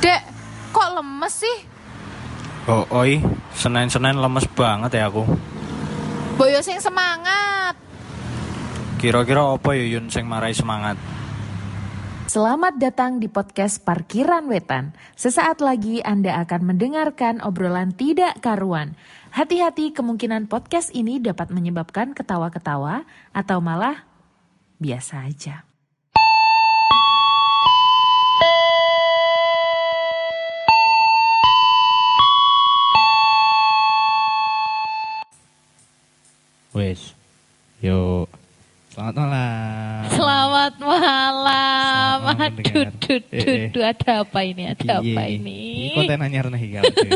Dek, kok lemes sih? Oh, oi, Senin-Senin lemes banget ya aku. Boyo sing semangat. Kira-kira apa ya Yun sing marai semangat? Selamat datang di podcast Parkiran Wetan. Sesaat lagi Anda akan mendengarkan obrolan tidak karuan. Hati-hati kemungkinan podcast ini dapat menyebabkan ketawa-ketawa atau malah biasa aja. Wes. Yo. Selamat malam. Selamat malam. Selamat Aduh, duh, Eh, duh, eh. duh, ada apa ini? Ada Piye? apa ini? Ini konten anyar nih Kak, cuy.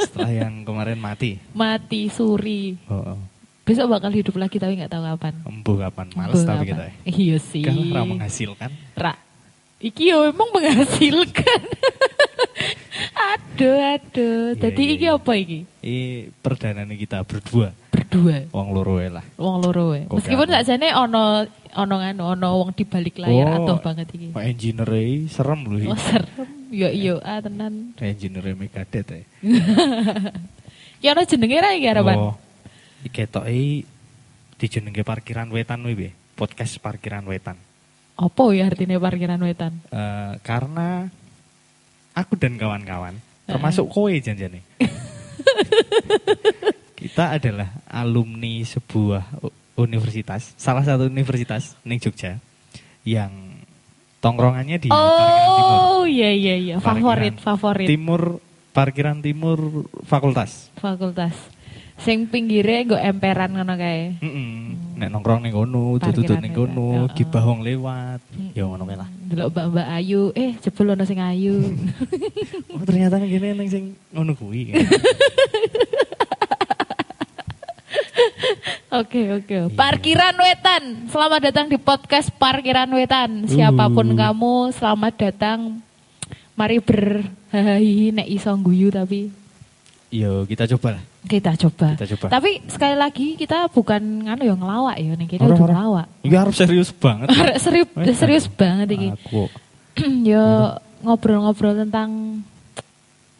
Setelah yang kemarin mati. Mati suri. Oh, oh. Besok bakal hidup lagi tapi nggak tahu kapan. Embuh kapan? Males Embuh tapi kapan. kita. ya. Iya sih. Kan ora menghasilkan. Ra. Iki yo emang menghasilkan. aduh, aduh. Iya, Jadi iya, iki iya. apa iki? Ini perdana nih kita berdua. Berdua. Wong loro lah. Wong loro Meskipun gak sakjane ono ono nganu ono wong di balik layar Oh. atuh banget iki. Pak engineer e serem lho Oh serem. Yo iyo ah tenan. Engineer e Megadeth ya. Ya ono jenenge ra iki harapan. Oh. Ketoke dijenenge parkiran wetan kuwi Podcast parkiran wetan. Apa ya artinya parkiran wetan? Eh, karena aku dan kawan-kawan termasuk kowe janjane kita adalah alumni sebuah universitas salah satu universitas ning Jogja yang tongkrongannya di parkiran timur Oh iya iya iya favorit Parkiran favorit timur parkiran timur fakultas fakultas. Sing pinggire nggo emperan ngono kae. Mm-mm. nek nongkrong ning kono tutut ning kono heeh. gibah wong lewat ya ngono kae lah Delok mbak-mbak ayu, eh jebul ono sing ayu. oh ternyata ngene ning sing ngono kuwi Oke oke. Parkiran Wetan. Selamat datang di podcast Parkiran Wetan. Siapa pun Uh. kamu, selamat datang. Mari berhahihi nek iso guyu tapi yo kita coba lah kita coba. Kita coba. Tapi sekali lagi kita bukan nganu ya ngelawak ya nih kita udah ngelawak. Iki harus serius banget. Serius serius banget iki. Aku. yo ngobrol-ngobrol tentang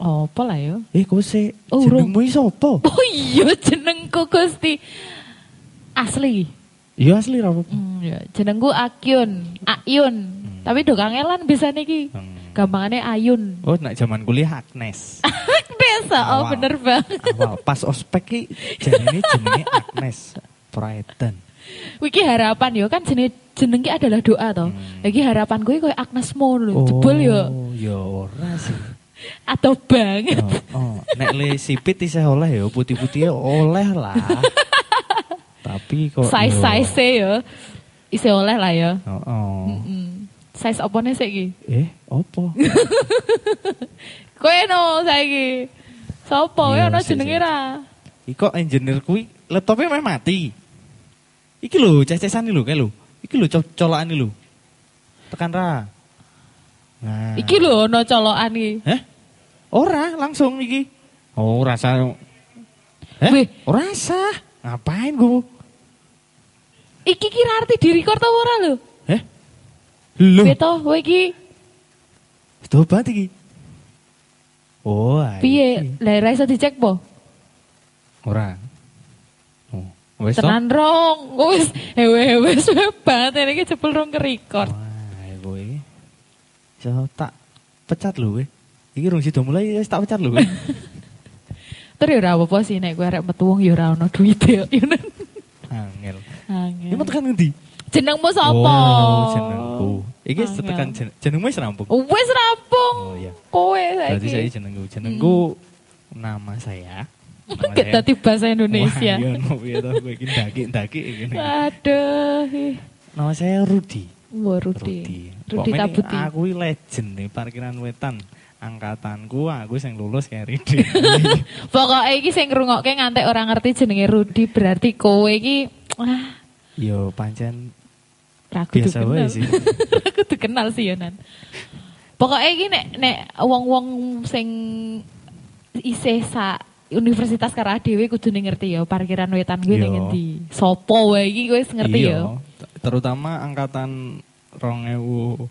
oh, apa lah yo. Eh, kok sih Oh, jenengmu iki sapa? Oh iya jenengku Gusti. Asli. Iya asli ra apa. Hmm, ya. Jenengku Akyun, Ayun. Tapi do kangelan bisa niki. Hmm. Gampangannya Ayun. Oh, nak zaman kuliah Agnes. Desa, oh Awal. bener banget. Awal pas ospek ki jenenge jenenge Agnes Praedan. Wiki harapan yo kan jeneng jenengnya adalah doa toh. Hmm. Lagi harapan gue kayak Agnes Mo lho. Jebol yo ya ora sih. atau banget. Oh, oh. nek le sipit isih oleh ya putih-putih oleh lah. Tapi kok Size size yo. Isi oleh lah ya. Oh, oh. Mm. Size apa nih sih Eh, opo? Kowe no saiki. Sopo Iya, ya ono jenenge ra? Iko engineer kuwi laptopnya meh mati. Iki lho, cecesan iki lho, kae lho. Iki lho co- colokan iki lho. Tekan ra. Nah. Iki lho ono colokan iki. Heh? Ora, langsung iki. Oh, rasa Eh, Wih. ora sah. Ngapain gua? Iki kira arti di record apa ora lho? Eh? Lho, Beto, kowe iki tobat iki. Oh, ae. piye? Lah ra iso dicek po? Ora. Oh, wis to? Tenan rong. Wis hewe-hewe banget ini iki jebul rong ke record. Wah, kowe. So tak pecat lho kowe. Iki rung sida mulai wis tak pecat lho. Terus ya ora apa-apa sih nek kowe arek metu wong ya ora ono duit ya. Angel. Ini mau tekan ngendi? Jenengmu sapa? Oh, jenengku. Iki tekan jen- jenengmu wis rampung. Wis rampung. Oh, iya. Kowe Berarti saya saiki. jenengku. Jenengku nama saya. Nama Gak dadi bahasa Indonesia. Wah, iya, no, iya toh, kowe iki ndaki-ndaki iki. Aduh. Nama saya Rudi. Wah, Rudi. Rudi Tabuti. Aku iki legend nih parkiran wetan. Angkatanku aku sing lulus kayak Ridi. Pokoknya iki sing ngrungokke ngantek orang ngerti jenenge Rudi berarti kowe iki ah Yo pancen ragu Biasa wae sih. ragu dikenal sih ya Nan. Pokoknya iki nek nek wong-wong sing isih sa universitas karo dhewe kudu ngerti ya parkiran wetan Iya. ning endi. Sopo wae iki kowe ngerti Iya, ya. Terutama angkatan 2014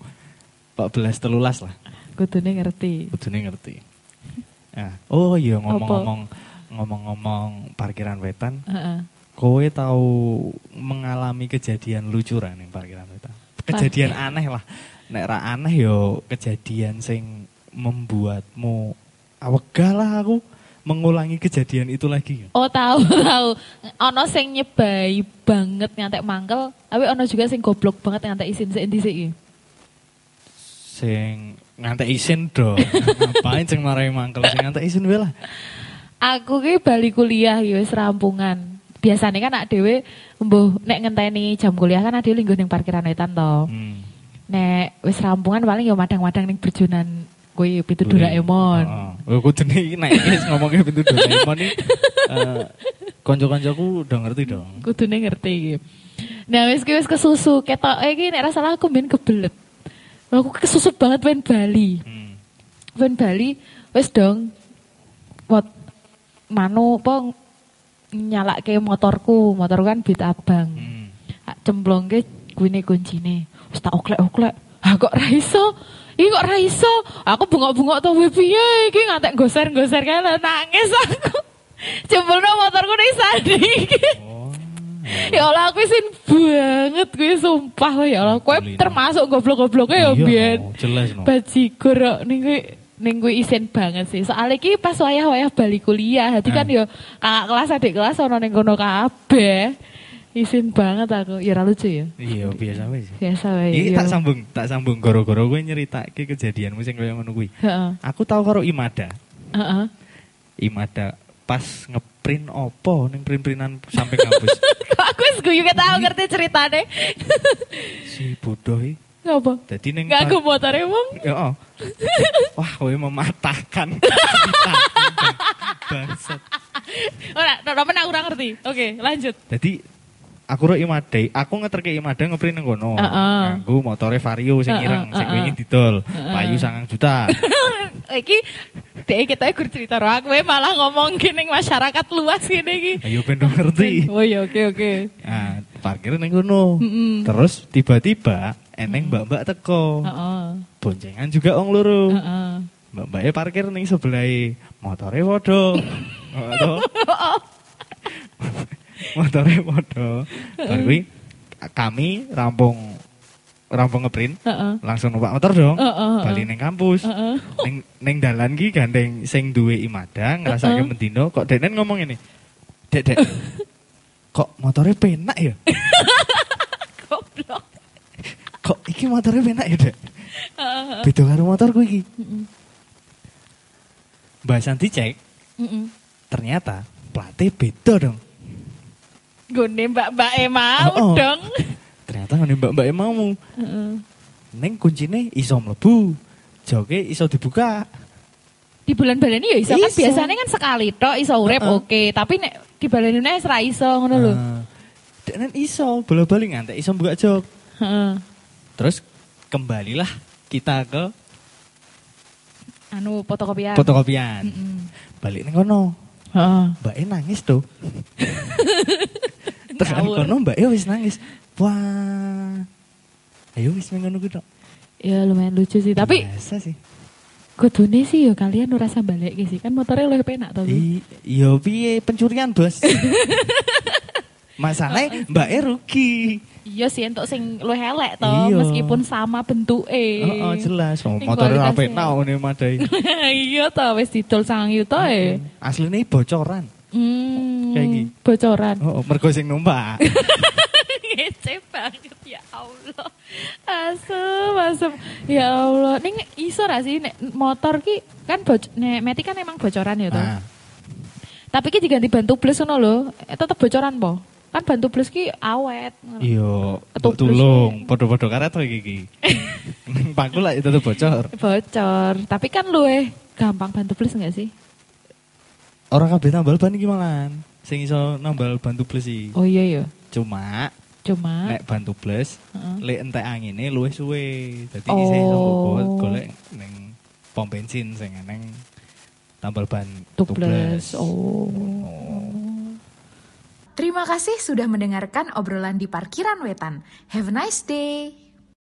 telulas lah. Kudune ngerti. Kudune ngerti. Nah, oh iya ngomong-ngomong ngomong-ngomong parkiran wetan, Heeh. Kowe tahu mengalami kejadian lucu ra ning parkiran wetan? Kejadian aneh lah. Nek ra aneh yo kejadian sing membuatmu awegah lah aku mengulangi kejadian itu lagi. Oh tahu tahu. Ono sing nyebai banget ngantek mangkel, tapi ono juga sing goblok banget ngantek isin sik endi sik iki. Sing ngantek isin dong. Ngapain sing marai mangkel sing ngantek isin wae lah. Aku ki bali kuliah ya wis rampungan. Biasanya kan nak dhewe mbuh nek ngenteni jam kuliah kan ade lingguh ning parkiran wetan to. Hmm. Nek wis rampungan paling ya madang-madang ning berjunan kuwi pitu Doraemon. Heeh. Oh, kudune iki nek wis ngomongnya pintu Doraemon iki eh kanca-kancaku udah ngerti dong. Kudune ngerti iki. Nah wis wis kesusu ketoke iki nek ra salah aku ben kebelet. Aku kesusu banget pengen Bali. Hmm. Bali wis dong mot manu apa nyalake motorku, motor kan bit abang. Hmm. Cemplongke kuine kuncine. Wis tak oklek-oklek. Ah kok ra iso? Iki kok ra iso? Aku bengok-bengok to "Weh, piye iki ngantek goser-goser lho, nangis aku. Jempolno motorku ning sandi iki. Oh. Ya Allah aku isin banget gue sumpah ya Allah. Kowe termasuk goblok-gobloknya ya Iya, biyen. no, jelas no. Bajigur ning kuwi ning kuwi isin banget sih. Soalnya iki pas wayah-wayah balik kuliah, dadi kan Ah. yo kakak kelas adik kelas ono ning kono kabeh. Isin banget aku. Ya lucu ya. Iya, biasa wae sih. Biasa wae. Iki ya. tak sambung, tak sambung gara-gara kowe nyeritake kejadianmu sing kaya ngono kuwi. Heeh. Aku tahu karo Imada. Heeh. Imada pas ngeprint opo ning print-printan samping kampus. Aku wis guyu ket tau ngerti ceritane. si bodoh iki. Ngapa? Dadi ning Gak aku par- motor emang. Wah, kowe mematahkan. Bangsat. Ora, temen aku ora ngerti. Oke, lanjut. Jadi aku ro Imada, aku ngeterke Imada ngeprint nang kono. Heeh. Nganggo motore Vario sing Heeh, ireng, sing wingi didol. Payu 9 juta. iki dek kita gur cerita ro aku malah ngomong gini masyarakat luas gini iki. Ayo ben ngerti. Oh iya oke oke. Nah, parkir nang kono. Terus tiba-tiba eneng mbak-mbak teko. Heeh. Boncengan juga wong loro. Heeh. Mbak-mbaknya parkir ning sebelah motore padha. Ngono. motore padha. Bar kuwi kami rampung rampung ngeprint Heeh. langsung numpak motor dong. Heeh, heeh. Bali ning kampus. Heeh. Ning ning dalan ki gandeng sing duwe Imada ngrasake Heeh. mendino kok denen ngomong ini. Dek, Dek. kok motornya penak ya? Goblok. Kok iki motornya penak ya, Dek? Beda karo motorku iki. Heeh. Mbak Santi cek, ternyata platnya beda dong. Gone mbak-mbak e mau Oh, oh. dong. Ternyata ngene mbak-mbak mau. Heeh. Neng kuncine iso mlebu. Joke iso dibuka. Di bulan baleni ya iso kan Iso. biasanya kan sekali tok iso urip Heeh. oke, tapi nek di baleni wis ra iso ngono lho. Nah, Denen iso, bola-bali ngantek iso buka jok. Heeh. Terus kembalilah kita ke Anu fotokopian. fotokopian. Heeh. Balik ning kono. Heeh. Mbak E nangis tuh. Tekan Ngawur. kono Mbak E wis nangis. Wah. Ayo wis ngono ku tok. Ya lumayan lucu sih, tapi Biasa sih. kudune sih ya kalian ora rasa balik sih kan motornya lebih penak to. Lu. I, yo piye pencurian, Bos? Masalahnya Mbak E rugi. Iya sih untuk sing lu elek to Iya. meskipun sama bentuke. Oh, oh jelas. Oh, kualitasnya. rapi nau nih madai. iya to wis didol sang yuta e. Aslinya bocoran. Hmm. Kayak gini. Bocoran. Oh, mergo sing numpak. Ngece banget ya Allah. Asem, asem. Ya Allah. Ning iso ra sih nek motor ki kan boc nek meti kan emang bocoran ya to. Nah, Tapi ki diganti bantu plus ngono lho. Eh, tetep bocoran po. Kan bantu plus ki awet. mbok Ketublus tulung, podo-podo karet to iki. Paku lah itu tuh bocor. Bocor. Tapi kan lu eh gampang bantu plus enggak sih? Orang kabeh tambal ban iki malan. Sing iso nambal bantu plus iki. Oh iya ya. Cuma Cuma nek bantu plus Heeh. lek entek angine luwih suwe. Dadi Oh. isih iso golek ning pom bensin sing eneng tambal ban tubles. Oh. Terima kasih sudah mendengarkan obrolan di parkiran wetan. Have a nice day.